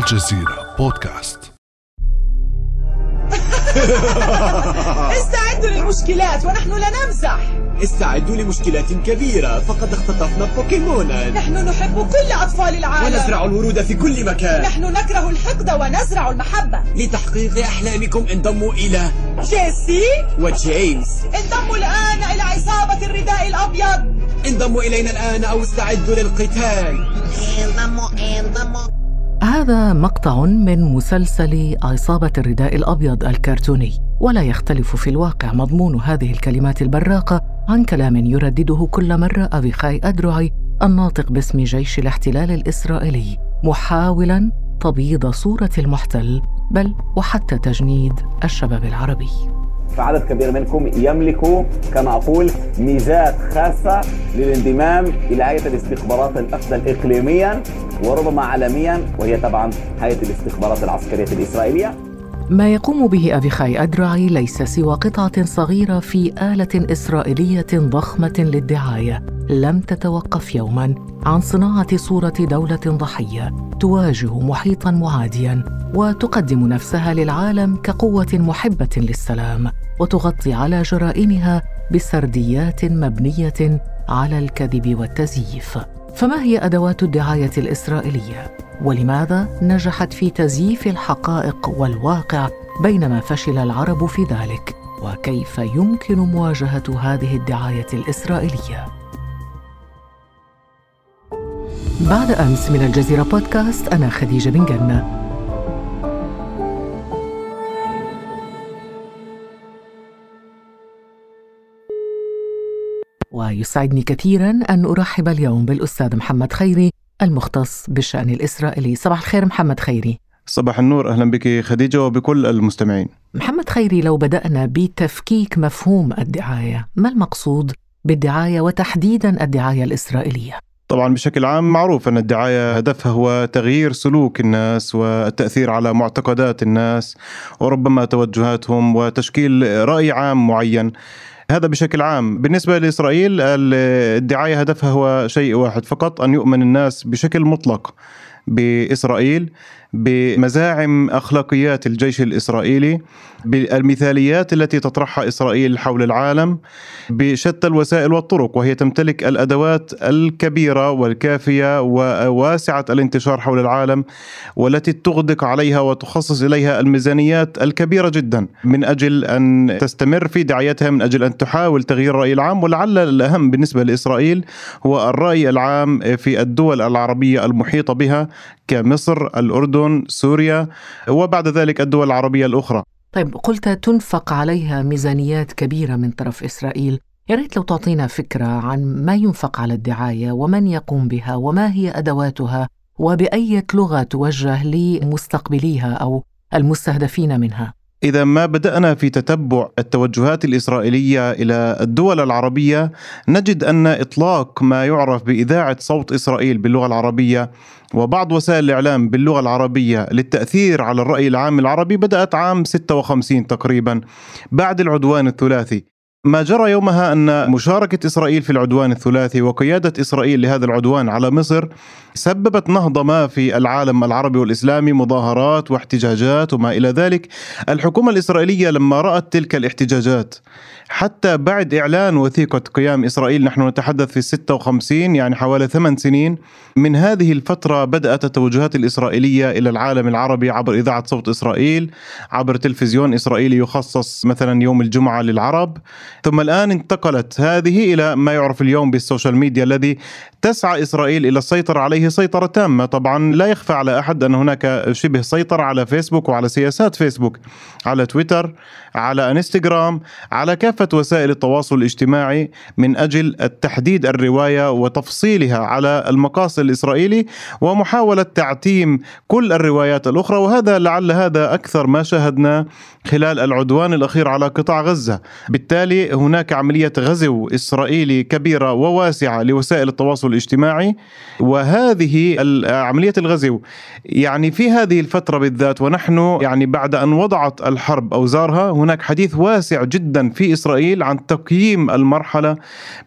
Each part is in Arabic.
الجزيرة بودكاست. استعدوا للمشكلات ونحن لا نمزح. استعدوا لمشكلات كبيرة فقد اختطفنا بوكيمونا نحن نحب كل أطفال العالم. ونزرع الورود في كل مكان. نحن نكره الحقد ونزرع المحبة. لتحقيق أحلامكم انضموا إلى جيسي وجيمس. انضموا الآن إلى عصابة الرداء الأبيض. انضموا إلينا الآن أو استعدوا للقتال. هذا مقطع من مسلسل عصابة الرداء الأبيض الكرتوني ولا يختلف في الواقع مضمون هذه الكلمات البراقة عن كلام يردده كل مرة أبيخاي أدرعي الناطق باسم جيش الاحتلال الإسرائيلي محاولا تبييض صورة المحتل بل وحتى تجنيد الشباب العربي. فعدد كبير منكم يملك كما أقول ميزات خاصة للانضمام إلى هيئة الاستخبارات الأفضل إقليميا وربما عالميا وهي طبعا هيئة الاستخبارات العسكرية الإسرائيلية. ما يقوم به أبيخاي أدرعي ليس سوى قطعة صغيرة في آلة إسرائيلية ضخمة للدعاية. لم تتوقف يوما عن صناعة صورة دولة ضحية تواجه محيطا معاديا وتقدم نفسها للعالم كقوة محبة للسلام وتغطي على جرائمها بسرديات مبنية على الكذب والتزييف. فما هي أدوات الدعاية الإسرائيلية؟ ولماذا نجحت في تزييف الحقائق والواقع بينما فشل العرب في ذلك؟ وكيف يمكن مواجهة هذه الدعاية الإسرائيلية؟ بعد أمس من الجزيرة بودكاست أنا خديجة بن جنة. ويسعدني كثيرا أن أرحب اليوم بالأستاذ محمد خيري المختص بالشأن الإسرائيلي. صباح الخير محمد خيري. صباح النور أهلا بك خديجة وبكل المستمعين. محمد خيري لو بدأنا بتفكيك مفهوم الدعاية ما المقصود بالدعاية وتحديدا الدعاية الإسرائيلية؟ طبعا بشكل عام معروف أن الدعاية هدفها هو تغيير سلوك الناس والتأثير على معتقدات الناس وربما توجهاتهم وتشكيل رأي عام معين. هذا بشكل عام. بالنسبة لإسرائيل الدعاية هدفها هو شيء واحد فقط أن يؤمن الناس بشكل مطلق بإسرائيل. بمزاعم أخلاقيات الجيش الإسرائيلي بالمثاليات التي تطرحها إسرائيل حول العالم بشتى الوسائل والطرق وهي تمتلك الأدوات الكبيرة والكافية وواسعة الانتشار حول العالم والتي تغدق عليها وتخصص إليها الميزانيات الكبيرة جدا. من أجل أن تستمر في دعايتها من أجل أن تحاول تغيير الرأي العام ولعل الأهم بالنسبة لإسرائيل هو الرأي العام في الدول العربية المحيطة بها كمصر الأردن سوريا وبعد ذلك الدول العربية الأخرى. طيب قلت تنفق عليها ميزانيات كبيرة من طرف إسرائيل. يا ريت لو تعطينا فكرة عن ما ينفق على الدعاية ومن يقوم بها وما هي أدواتها وبأية لغة توجه لمستقبليها أو المستهدفين منها. إذا ما بدأنا في تتبع التوجهات الإسرائيلية إلى الدول العربية نجد أن إطلاق ما يعرف بإذاعة صوت إسرائيل باللغة العربية وبعض وسائل الإعلام باللغة العربية للتأثير على الرأي العام العربي بدأت عام 56 تقريبا بعد العدوان الثلاثي. ما جرى يومها أن مشاركة إسرائيل في العدوان الثلاثي وقيادة إسرائيل لهذا العدوان على مصر سببت نهضه ما في العالم العربي والإسلامي مظاهرات واحتجاجات وما إلى ذلك. الحكومة الإسرائيلية لما رأت تلك الاحتجاجات حتى بعد إعلان وثيقة قيام إسرائيل نحن نتحدث في 56 يعني حوالي ثمان سنين من هذه الفترة بدأت التوجهات الإسرائيلية إلى العالم العربي عبر إذاعة صوت إسرائيل، عبر تلفزيون إسرائيلي يخصص مثلا يوم الجمعة للعرب ثم الآن انتقلت هذه إلى ما يعرف اليوم بال social media الذي تسعى إسرائيل إلى السيطرة عليه سيطرة تامة. طبعا لا يخفى على أحد أن هناك شبه سيطرة على فيسبوك وعلى سياسات فيسبوك على تويتر على إنستغرام على كافة وسائل التواصل الاجتماعي من أجل التحديد الرواية وتفصيلها على المقاصد الإسرائيلي ومحاولة تعتيم كل الروايات الأخرى. وهذا لعل هذا أكثر ما شاهدنا خلال العدوان الأخير على قطاع غزة. بالتالي هناك عملية غزو إسرائيلي كبيرة وواسعة لوسائل التواصل الاجتماعي وهذه هذه عملية الغزو يعني في هذه الفترة بالذات ونحن يعني بعد أن وضعت الحرب أوزارها هناك حديث واسع جدا في إسرائيل عن تقييم المرحلة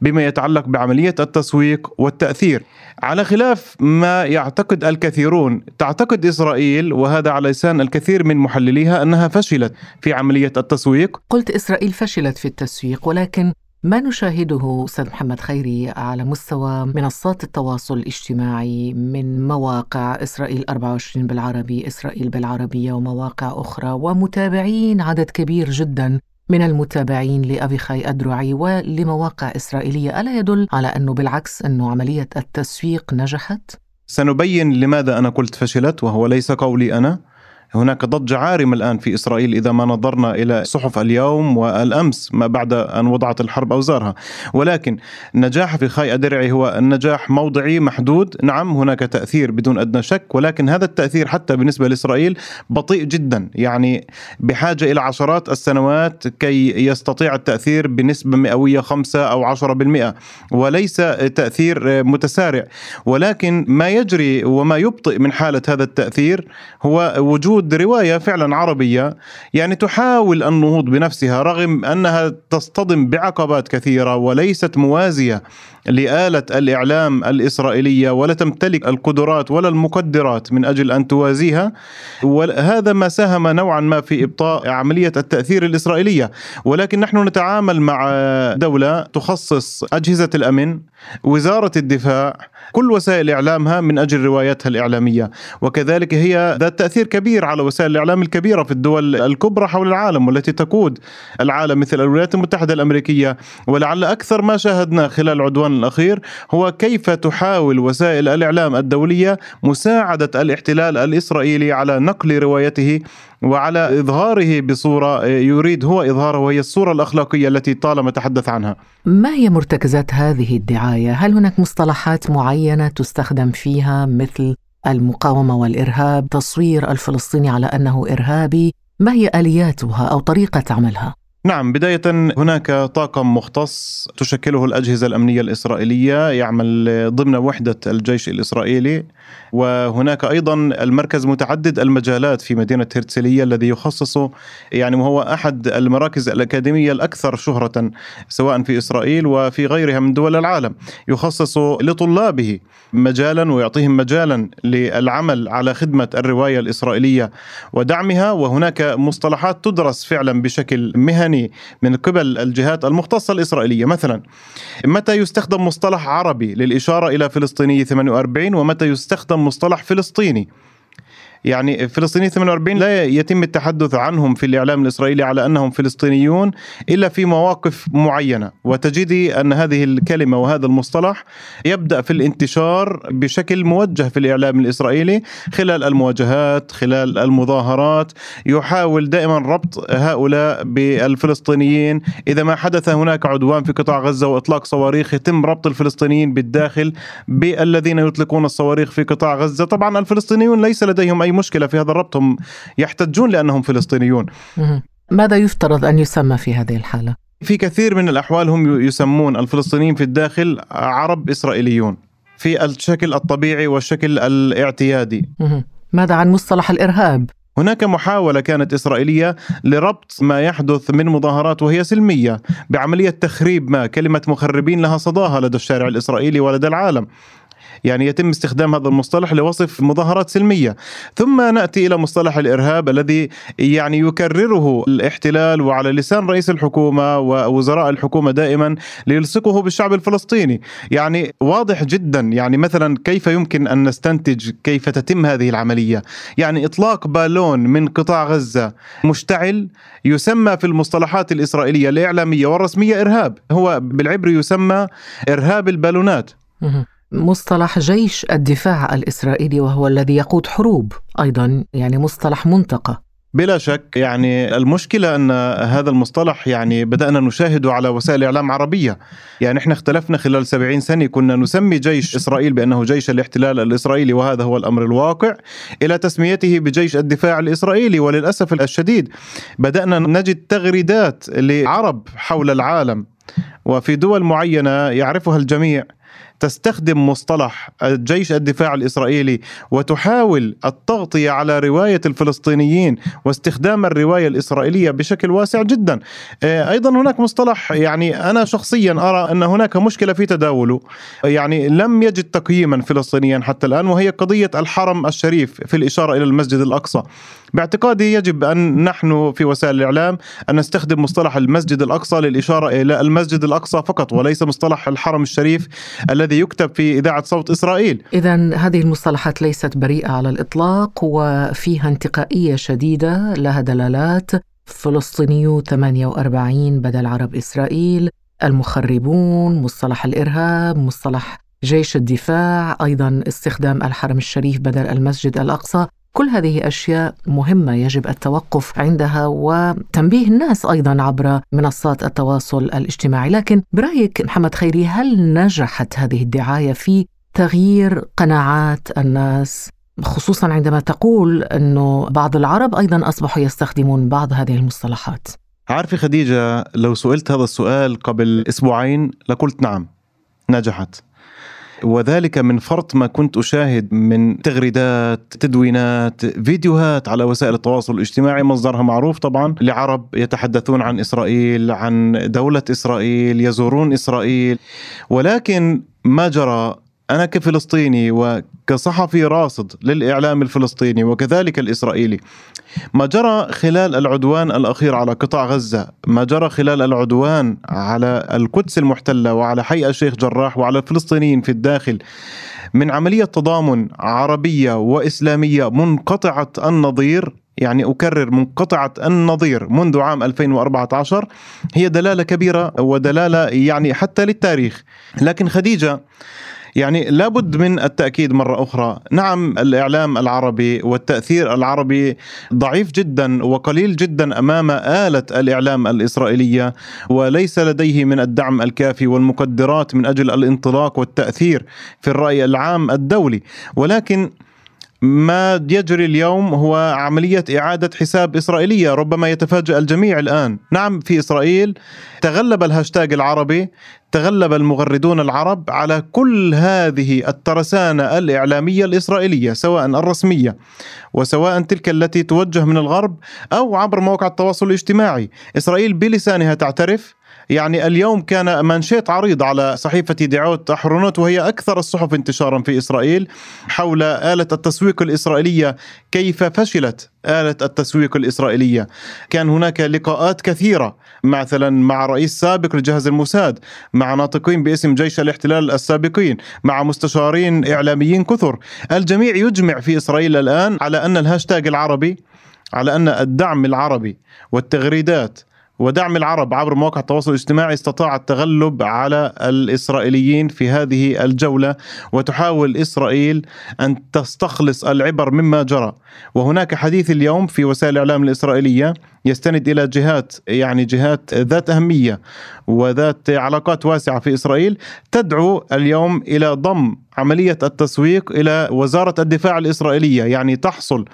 بما يتعلق بعملية التسويق والتأثير. على خلاف ما يعتقد الكثيرون تعتقد إسرائيل وهذا على لسان الكثير من محلليها أنها فشلت في عملية التسويق؟ قلت إسرائيل فشلت في التسويق ولكن ما نشاهده أستاذ محمد خيري على مستوى منصات التواصل الاجتماعي من مواقع إسرائيل 24 بالعربي، إسرائيل بالعربية ومواقع أخرى ومتابعين عدد كبير جدا من المتابعين لأبيخاي أدرعي ولمواقع إسرائيلية ألا يدل على أنه بالعكس أنه عملية التسويق نجحت؟ سنبين لماذا أنا قلت فشلت وهو ليس قولي أنا هناك ضجة عارمة الآن في إسرائيل إذا ما نظرنا إلى صحف اليوم والأمس ما بعد أن وضعت الحرب أوزارها. ولكن نجاح في خاي أدرعي هو النجاح موضعي محدود. نعم هناك تأثير بدون أدنى شك ولكن هذا التأثير حتى بالنسبة لإسرائيل بطيء جدا. يعني بحاجة إلى عشرات السنوات كي يستطيع التأثير بنسبة مئوية خمسة أو عشرة بالمئة وليس تأثير متسارع. ولكن ما يجري وما يبطئ من حالة هذا التأثير هو وجود وجود رواية فعلا عربية يعني تحاول النهوض بنفسها رغم أنها تصطدم بعقبات كثيرة وليست موازية لآلة الإعلام الإسرائيلية ولا تمتلك القدرات ولا المقدرات من أجل أن توازيها. وهذا ما ساهم نوعا ما في إبطاء عملية التأثير الإسرائيلية. ولكن نحن نتعامل مع دولة تخصص أجهزة الأمن وزارة الدفاع كل وسائل إعلامها من أجل روايتها الإعلامية وكذلك هي ذات تأثير كبير على وسائل الإعلام الكبيرة في الدول الكبرى حول العالم والتي تقود العالم مثل الولايات المتحدة الأمريكية. ولعل أكثر ما شاهدنا خلال العدوان الأخير هو كيف تحاول وسائل الإعلام الدولية مساعدة الاحتلال الإسرائيلي على نقل روايته وعلى إظهاره بصورة يريد هو إظهاره وهي الصورة الأخلاقية التي طالما تحدث عنها ما هي مرتكزات هذه الدعاية؟ هل هناك مصطلحات معينة تستخدم فيها مثل المقاومة والإرهاب تصوير الفلسطيني على أنه إرهابي ما هي آلياتها أو طريقة عملها؟ نعم بداية هناك طاقم مختص تشكله الأجهزة الأمنية الإسرائيلية يعمل ضمن وحدة الجيش الإسرائيلي وهناك أيضا المركز متعدد المجالات في مدينة هرتسلية الذي يخصص يعني وهو أحد المراكز الأكاديمية الأكثر شهرة سواء في إسرائيل وفي غيرها من دول العالم. يخصص لطلابه مجالا ويعطيهم مجالا للعمل على خدمة الرواية الإسرائيلية ودعمها. وهناك مصطلحات تدرس فعلا بشكل مهني من قبل الجهات المختصة الإسرائيلية. مثلا متى يستخدم مصطلح عربي للإشارة إلى فلسطيني 48 ومتى يستخدم مصطلح فلسطيني. يعني فلسطيني 48 لا يتم التحدث عنهم في الإعلام الإسرائيلي على أنهم فلسطينيون إلا في مواقف معينة. وتجدي أن هذه الكلمة وهذا المصطلح يبدأ في الانتشار بشكل موجه في الإعلام الإسرائيلي خلال المواجهات خلال المظاهرات. يحاول دائما ربط هؤلاء بالفلسطينيين. إذا ما حدث هناك عدوان في قطاع غزة وإطلاق صواريخ يتم ربط الفلسطينيين بالداخل بالذين يطلقون الصواريخ في قطاع غزة. طبعا الفلسطينيون ليس لديهم أي مشكلة في هذا الربط هم يحتجون لأنهم فلسطينيين ماذا يفترض أن يسمى في هذه الحالة؟ في كثير من الأحوال هم يسمون الفلسطينيين في الداخل عرب إسرائيليون في الشكل الطبيعي والشكل الاعتيادي. ماذا عن مصطلح الإرهاب؟ هناك محاولة كانت إسرائيلية لربط ما يحدث من مظاهرات وهي سلمية بعملية تخريب ما كلمة مخربين لها صداها لدى الشارع الإسرائيلي ولدى العالم. يعني يتم استخدام هذا المصطلح لوصف مظاهرات سلمية. ثم نأتي إلى مصطلح الإرهاب الذي يعني يكرره الاحتلال وعلى لسان رئيس الحكومة ووزراء الحكومة دائما ليلصقه بالشعب الفلسطيني. يعني واضح جدا يعني مثلا كيف يمكن أن نستنتج كيف تتم هذه العملية. يعني إطلاق بالون من قطاع غزة مشتعل يسمى في المصطلحات الإسرائيلية الإعلامية والرسمية إرهاب. هو بالعبري يسمى إرهاب البالونات. مصطلح جيش الدفاع الإسرائيلي وهو الذي يقود حروب أيضا يعني مصطلح منتقى بلا شك يعني المشكلة أن هذا المصطلح يعني بدأنا نشاهده على وسائل إعلام عربية. يعني إحنا اختلفنا خلال سبعين سنة كنا نسمي جيش إسرائيل بأنه جيش الاحتلال الإسرائيلي وهذا هو الأمر الواقع إلى تسميته بجيش الدفاع الإسرائيلي. وللأسف الشديد بدأنا نجد تغريدات لعرب حول العالم. وفي دول معينة يعرفها الجميع. تستخدم مصطلح جيش الدفاع الإسرائيلي وتحاول التغطية على رواية الفلسطينيين واستخدام الرواية الإسرائيلية بشكل واسع جدا. آه، أيضا هناك مصطلح يعني أنا شخصيا أرى أن هناك مشكلة في تداوله يعني لم يجد تقييما فلسطينيا حتى الآن وهي قضية الحرم الشريف في الإشارة إلى المسجد الأقصى. باعتقادي يجب أن نحن في وسائل الإعلام أن نستخدم مصطلح المسجد الأقصى للإشارة إلى المسجد الأقصى فقط وليس مصطلح الحرم الشريف الذي يكتب في إذاعة صوت إسرائيل. اذا هذه المصطلحات ليست بريئة على الإطلاق وفيها انتقائية شديدة لها دلالات. فلسطينيو 48 بدل عرب إسرائيل. المخربون مصطلح الإرهاب مصطلح جيش الدفاع أيضا استخدام الحرم الشريف بدل المسجد الأقصى. كل هذه أشياء مهمة يجب التوقف عندها وتنبيه الناس أيضا عبر منصات التواصل الاجتماعي، لكن برأيك محمد خيري هل نجحت هذه الدعاية في تغيير قناعات الناس؟ خصوصا عندما تقول إنه بعض العرب أيضا أصبحوا يستخدمون بعض هذه المصطلحات؟ عارفة خديجة لو سئلت هذا السؤال قبل أسبوعين لقلت نعم نجحت. وذلك من فرط ما كنت أشاهد من تغريدات تدوينات فيديوهات على وسائل التواصل الاجتماعي مصدرها معروف طبعا. لعرب يتحدثون عن إسرائيل عن دولة إسرائيل يزورون إسرائيل. ولكن ما جرى أنا كفلسطيني وكصحفي راصد للإعلام الفلسطيني وكذلك الإسرائيلي ما جرى خلال العدوان الأخير على قطاع غزة؟ ما جرى خلال العدوان على القدس المحتلة وعلى حي الشيخ جراح وعلى الفلسطينيين في الداخل؟ من عملية تضامن عربية وإسلامية منقطعة النظير يعني أكرر منقطعة النظير منذ عام 2014 هي دلالة كبيرة ودلالة يعني حتى للتاريخ. لكن خديجة يعني لابد من التأكيد مرة أخرى. نعم الإعلام العربي والتأثير العربي ضعيف جدا وقليل جدا أمام آلة الإعلام الإسرائيلية وليس لديه من الدعم الكافي والمقدرات من أجل الانطلاق والتأثير في الرأي العام الدولي. ولكن ما يجري اليوم هو عملية إعادة حساب إسرائيلية ربما يتفاجأ الجميع الآن. نعم في إسرائيل تغلب الهاشتاج العربي تغلب المغردون العرب على كل هذه الترسانة الإعلامية الإسرائيلية سواء الرسمية وسواء تلك التي توجه من الغرب أو عبر مواقع التواصل الاجتماعي. إسرائيل بلسانها تعترف يعني اليوم كان منشيت عريض على صحيفة دعوت أحرونوت وهي أكثر الصحف انتشارا في إسرائيل حول آلة التسويق الإسرائيلية. كيف فشلت آلة التسويق الإسرائيلية؟ كان هناك لقاءات كثيرة مثلا مع رئيس سابق لجهاز الموساد مع ناطقين باسم جيش الاحتلال السابقين مع مستشارين إعلاميين كثر. الجميع يجمع في إسرائيل الآن على أن الهاشتاج العربي على أن الدعم العربي والتغريدات ودعم العرب عبر مواقع التواصل الاجتماعي استطاع التغلب على الإسرائيليين في هذه الجولة وتحاول إسرائيل أن تستخلص العبر مما جرى. وهناك حديث اليوم في وسائل الإعلام الإسرائيلية يستند إلى جهات يعني جهات ذات أهمية وذات علاقات واسعة في إسرائيل تدعو اليوم إلى ضم عملية التسويق إلى وزارة الدفاع الإسرائيلية يعني تحصل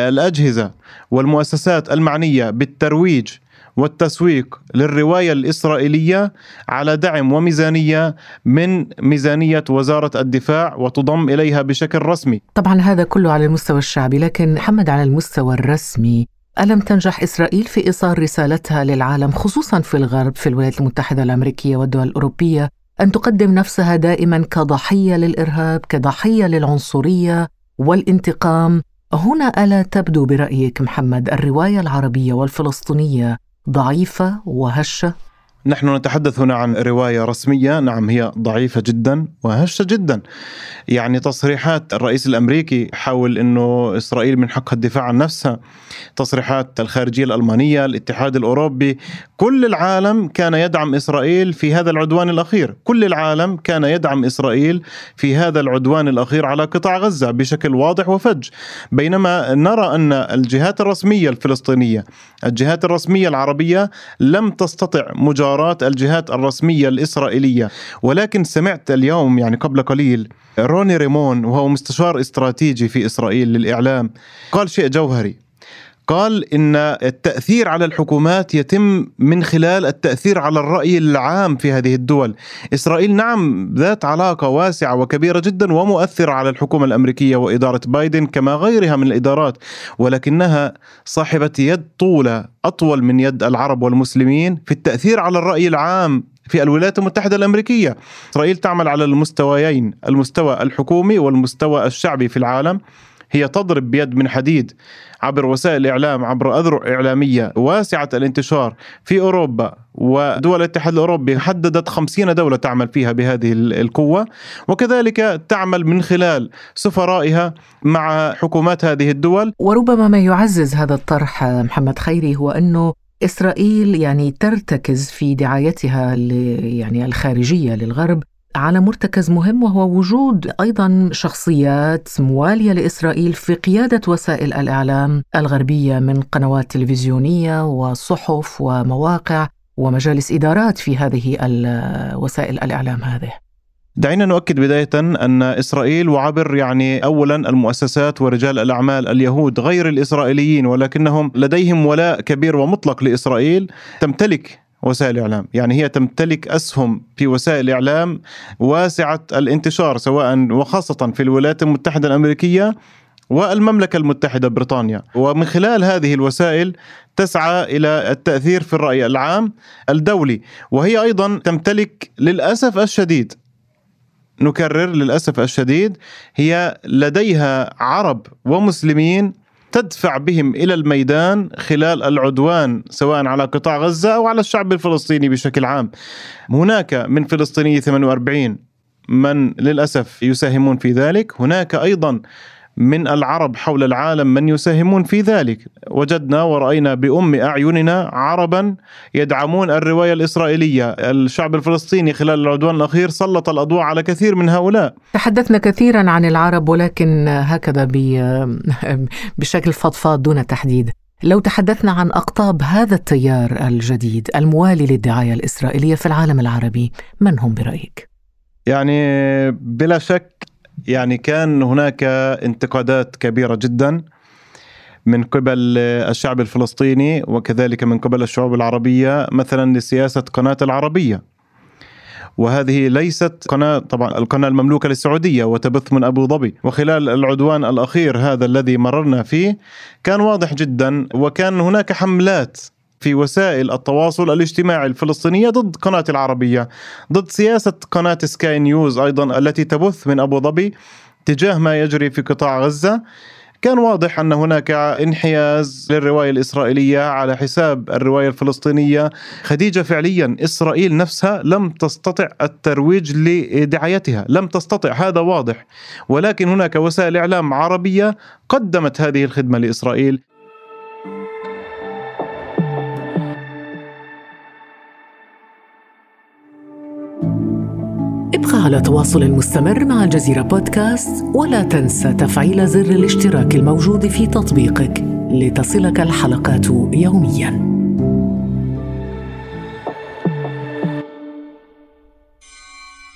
الأجهزة والمؤسسات المعنية بالترويج والتسويق للرواية الإسرائيلية على دعم وميزانية من ميزانية وزارة الدفاع وتضم إليها بشكل رسمي. طبعا هذا كله على المستوى الشعبي، لكن محمد على المستوى الرسمي ألم تنجح إسرائيل في إيصال رسالتها للعالم خصوصا في الغرب في الولايات المتحدة الأمريكية والدول الأوروبية أن تقدم نفسها دائما كضحية للإرهاب كضحية للعنصرية والانتقام هنا ألا تبدو برأيك محمد الرواية العربية والفلسطينية ضعيفة وهشة؟ نحن نتحدث هنا عن رواية رسمية. نعم هي ضعيفة جدا وهشة جدا. يعني تصريحات الرئيس الأمريكي حول إنه إسرائيل من حقها الدفاع عن نفسها. تصريحات الخارجية الألمانية الاتحاد الأوروبي كل العالم كان يدعم إسرائيل في هذا العدوان الأخير. كل العالم كان يدعم إسرائيل في هذا العدوان الأخير على قطاع غزة بشكل واضح وفج. بينما نرى أن الجهات الرسمية الفلسطينية الجهات الرسمية العربية لم تستطع مجاراه قرارات الجهات الرسمية الإسرائيلية. ولكن سمعت اليوم يعني قبل قليل روني ريمون وهو مستشار استراتيجي في إسرائيل للإعلام قال شيء جوهري. قال إن التأثير على الحكومات يتم من خلال التأثير على الرأي العام في هذه الدول. إسرائيل نعم ذات علاقة واسعة وكبيرة جدا ومؤثرة على الحكومة الأمريكية وإدارة بايدن كما غيرها من الإدارات ولكنها صاحبة يد طوله أطول من يد العرب والمسلمين في التأثير على الرأي العام في الولايات المتحدة الأمريكية إسرائيل تعمل على المستويين المستوى الحكومي والمستوى الشعبي في العالم هي تضرب بيد من حديد عبر وسائل الإعلام عبر أذرع إعلامية واسعة الانتشار في أوروبا ودول الاتحاد الأوروبي حددت خمسين دولة تعمل فيها بهذه القوة وكذلك تعمل من خلال سفرائها مع حكومات هذه الدول. وربما ما يعزز هذا الطرح محمد خيري هو أنه إسرائيل يعني ترتكز في دعايتها يعني الخارجية للغرب على مرتكز مهم وهو وجود أيضا شخصيات موالية لإسرائيل في قيادة وسائل الإعلام الغربية من قنوات تلفزيونية وصحف ومواقع ومجالس إدارات في هذه وسائل الإعلام هذه. دعينا نؤكد بداية أن إسرائيل وعبر يعني أولا المؤسسات ورجال الأعمال اليهود غير الإسرائيليين ولكنهم لديهم ولاء كبير ومطلق لإسرائيل تمتلك وسائل الاعلام، يعني هي تمتلك أسهم في وسائل الاعلام واسعة الانتشار سواء وخاصة في الولايات المتحدة الأمريكية والمملكة المتحدة بريطانيا، ومن خلال هذه الوسائل تسعى إلى التأثير في الرأي العام الدولي، وهي أيضا تمتلك للأسف الشديد نكرر للأسف الشديد هي لديها عرب ومسلمين تدفع بهم إلى الميدان خلال العدوان سواء على قطاع غزة أو على الشعب الفلسطيني بشكل عام. هناك من فلسطيني 48 من للأسف يساهمون في ذلك، هناك أيضا من العرب حول العالم من يساهمون في ذلك. وجدنا ورأينا بأم أعيننا عربا يدعمون الرواية الإسرائيلية. الشعب الفلسطيني خلال العدوان الأخير سلط الأضواء على كثير من هؤلاء. تحدثنا كثيرا عن العرب ولكن هكذا بشكل فضفاض دون تحديد. لو تحدثنا عن أقطاب هذا التيار الجديد الموالي للدعاية الإسرائيلية في العالم العربي من هم برأيك؟ يعني بلا شك يعني كان هناك انتقادات كبيرة جدا من قبل الشعب الفلسطيني وكذلك من قبل الشعوب العربية مثلا لسياسة قناة العربية. وهذه ليست قناة طبعا القناة المملوكة للسعودية وتبث من أبو ظبي. وخلال العدوان الأخير هذا الذي مررنا فيه كان واضح جدا وكان هناك حملات في وسائل التواصل الاجتماعي الفلسطينية ضد قناة العربية ضد سياسة قناة سكاي نيوز أيضا التي تبث من أبو ظبي تجاه ما يجري في قطاع غزة. كان واضح أن هناك انحياز للرواية الإسرائيلية على حساب الرواية الفلسطينية، خديجة فعليا إسرائيل نفسها لم تستطع الترويج لدعايتها، لم تستطع هذا واضح، ولكن هناك وسائل إعلام عربية قدمت هذه الخدمة لإسرائيل. على تواصل مستمر مع الجزيرة بودكاست ولا تنسى تفعيل زر الاشتراك الموجود في تطبيقك لتصلك الحلقات يومياً.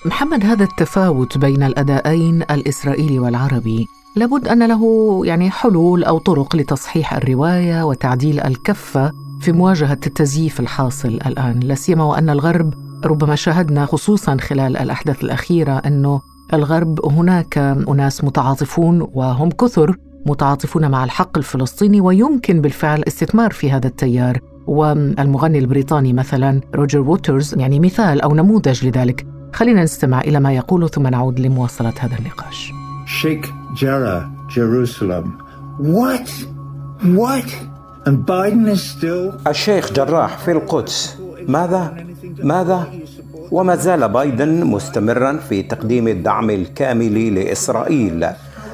محمد هذا التفاوت بين الأدائين الإسرائيلي والعربي لابد أن له يعني حلول أو طرق لتصحيح الرواية وتعديل الكفة في مواجهة التزييف الحاصل الآن لا سيما وأن الغرب ربما شاهدنا خصوصا خلال الأحداث الأخيرة أنه الغرب هناك أناس متعاطفون وهم كثر متعاطفون مع الحق الفلسطيني ويمكن بالفعل استثمار في هذا التيار والمغني البريطاني مثلا روجر ووترز يعني مثال أو نموذج لذلك خلينا نستمع إلى ما يقوله ثم نعود لمواصلة هذا النقاش Sheikh Jarrah, Jerusalem What? What? And Biden is still... الشيخ جراح في القدس ماذا؟ ماذا؟ وما زال بايدن مستمرا في تقديم الدعم الكامل لإسرائيل.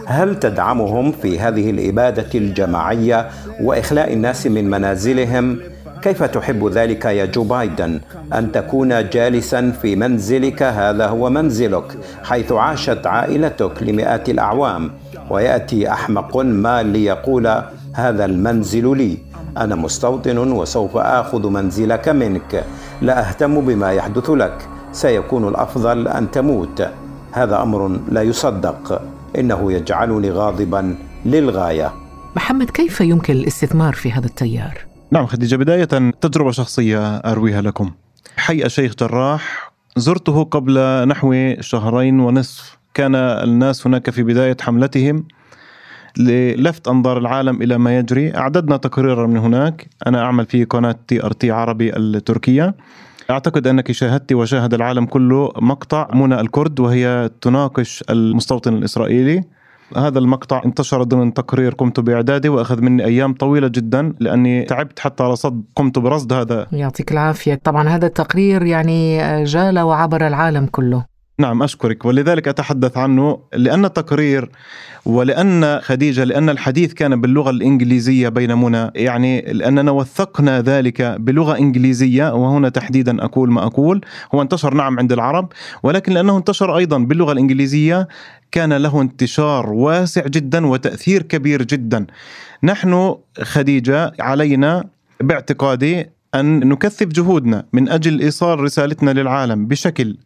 هل تدعمهم في هذه الاباده الجماعية وإخلاء الناس من منازلهم؟ كيف تحب ذلك يا جو بايدن؟ أن تكون جالسا في منزلك هذا هو منزلك حيث عاشت عائلتك لمئات الأعوام ويأتي أحمق ما ليقول هذا المنزل لي. أنا مستوطن وسوف آخذ منزلك منك. لا أهتم بما يحدث لك. سيكون الأفضل أن تموت. هذا أمر لا يصدق. إنه يجعلني غاضبا للغاية. محمد كيف يمكن الاستثمار في هذا التيار؟ نعم خديجة بداية تجربة شخصية أرويها لكم. حي الشيخ جراح زرته قبل نحو شهرين ونصف. كان الناس هناك في بداية حملتهم. للفت أنظار العالم إلى ما يجري. أعددنا تقريرا من هناك. أنا أعمل في قناة تي ار تي عربي التركية. أعتقد أنك شاهدت وشاهد العالم كله مقطع منى الكرد وهي تناقش المستوطن الإسرائيلي. هذا المقطع انتشر ضمن تقرير قمت بإعداده وأخذ مني أيام طويلة جدا لأني تعبت حتى رصد قمت برصد هذا. يعطيك العافية. طبعا هذا التقرير يعني جال وعبر العالم كله. نعم أشكرك. ولذلك أتحدث عنه لأن التقرير ولأن خديجة لأن الحديث كان باللغة الإنجليزية بين منى يعني لأننا وثقنا ذلك بلغة إنجليزية وهنا تحديدا أقول ما أقول. هو انتشر نعم عند العرب ولكن لأنه انتشر أيضا باللغة الإنجليزية كان له انتشار واسع جدا وتأثير كبير جدا. نحن خديجة علينا باعتقادي أن نكثف جهودنا من أجل إيصال رسالتنا للعالم بشكل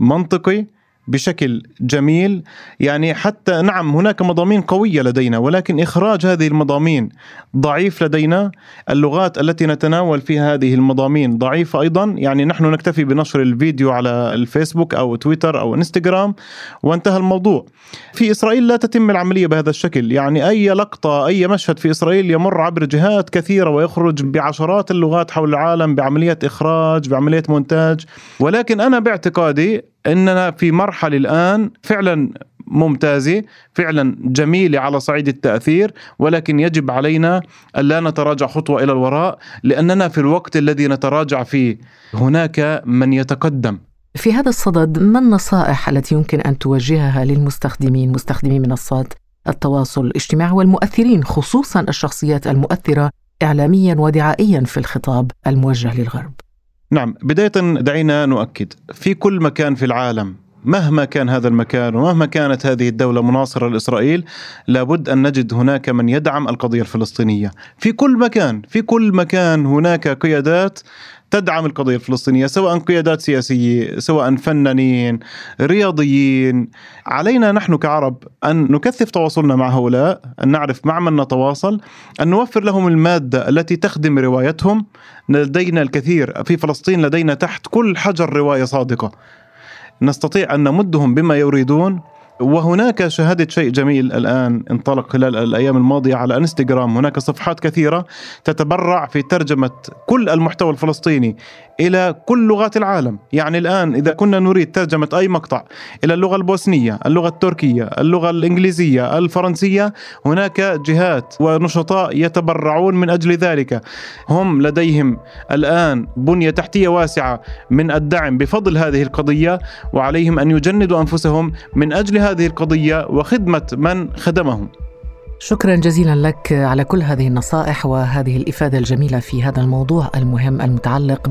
منطقي بشكل جميل. يعني حتى نعم هناك مضامين قوية لدينا ولكن إخراج هذه المضامين ضعيف لدينا. اللغات التي نتناول فيها هذه المضامين ضعيفة أيضا. يعني نحن نكتفي بنشر الفيديو على الفيسبوك أو تويتر أو إنستغرام وانتهى الموضوع. في إسرائيل لا تتم العملية بهذا الشكل. يعني أي لقطة أي مشهد في إسرائيل يمر عبر جهات كثيرة ويخرج بعشرات اللغات حول العالم بعملية إخراج بعملية مونتاج. ولكن أنا باعتقادي إننا في مرحلة الآن فعلا ممتازة فعلا جميلة على صعيد التأثير ولكن يجب علينا الا نتراجع خطوة إلى الوراء لأننا في الوقت الذي نتراجع فيه هناك من يتقدم. في هذا الصدد ما النصائح التي يمكن أن توجهها للمستخدمين مستخدمي منصات التواصل الاجتماعي والمؤثرين خصوصا الشخصيات المؤثرة اعلاميا ودعائيا في الخطاب الموجه للغرب؟ نعم بداية دعينا نؤكد في كل مكان في العالم مهما كان هذا المكان ومهما كانت هذه الدولة مناصرة لإسرائيل لابد أن نجد هناك من يدعم القضية الفلسطينية. في كل مكان في كل مكان هناك قيادات تدعم القضية الفلسطينية سواء قيادات سياسية سواء فنانين رياضيين. علينا نحن كعرب أن نكثف تواصلنا مع هؤلاء أن نعرف مع من نتواصل أن نوفر لهم المادة التي تخدم روايتهم. لدينا الكثير في فلسطين لدينا تحت كل حجر رواية صادقة. نستطيع أن نمدهم بما يريدون. وهناك شاهدت شيء جميل الآن انطلق خلال الأيام الماضية على إنستغرام. هناك صفحات كثيرة تتبرع في ترجمة كل المحتوى الفلسطيني إلى كل لغات العالم. يعني الآن إذا كنا نريد ترجمة أي مقطع إلى اللغة البوسنية اللغة التركية اللغة الإنجليزية الفرنسية هناك جهات ونشطاء يتبرعون من أجل ذلك. هم لديهم الآن بنية تحتية واسعة من الدعم بفضل هذه القضية وعليهم أن يجندوا أنفسهم من أجل هذه القضية وخدمة من خدمهم. شكرا جزيلا لك على كل هذه النصائح وهذه الإفادة الجميلة في هذا الموضوع المهم المتعلق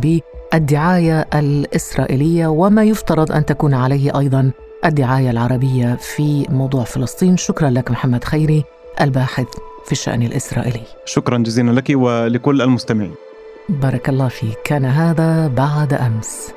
بالدعايه الإسرائيلية وما يفترض أن تكون عليه أيضا الدعاية العربية في موضوع فلسطين. شكرا لك محمد خيري الباحث في الشأن الإسرائيلي. شكرا جزيلا لك ولكل المستمعين. بارك الله فيك. كان هذا بعد أمس.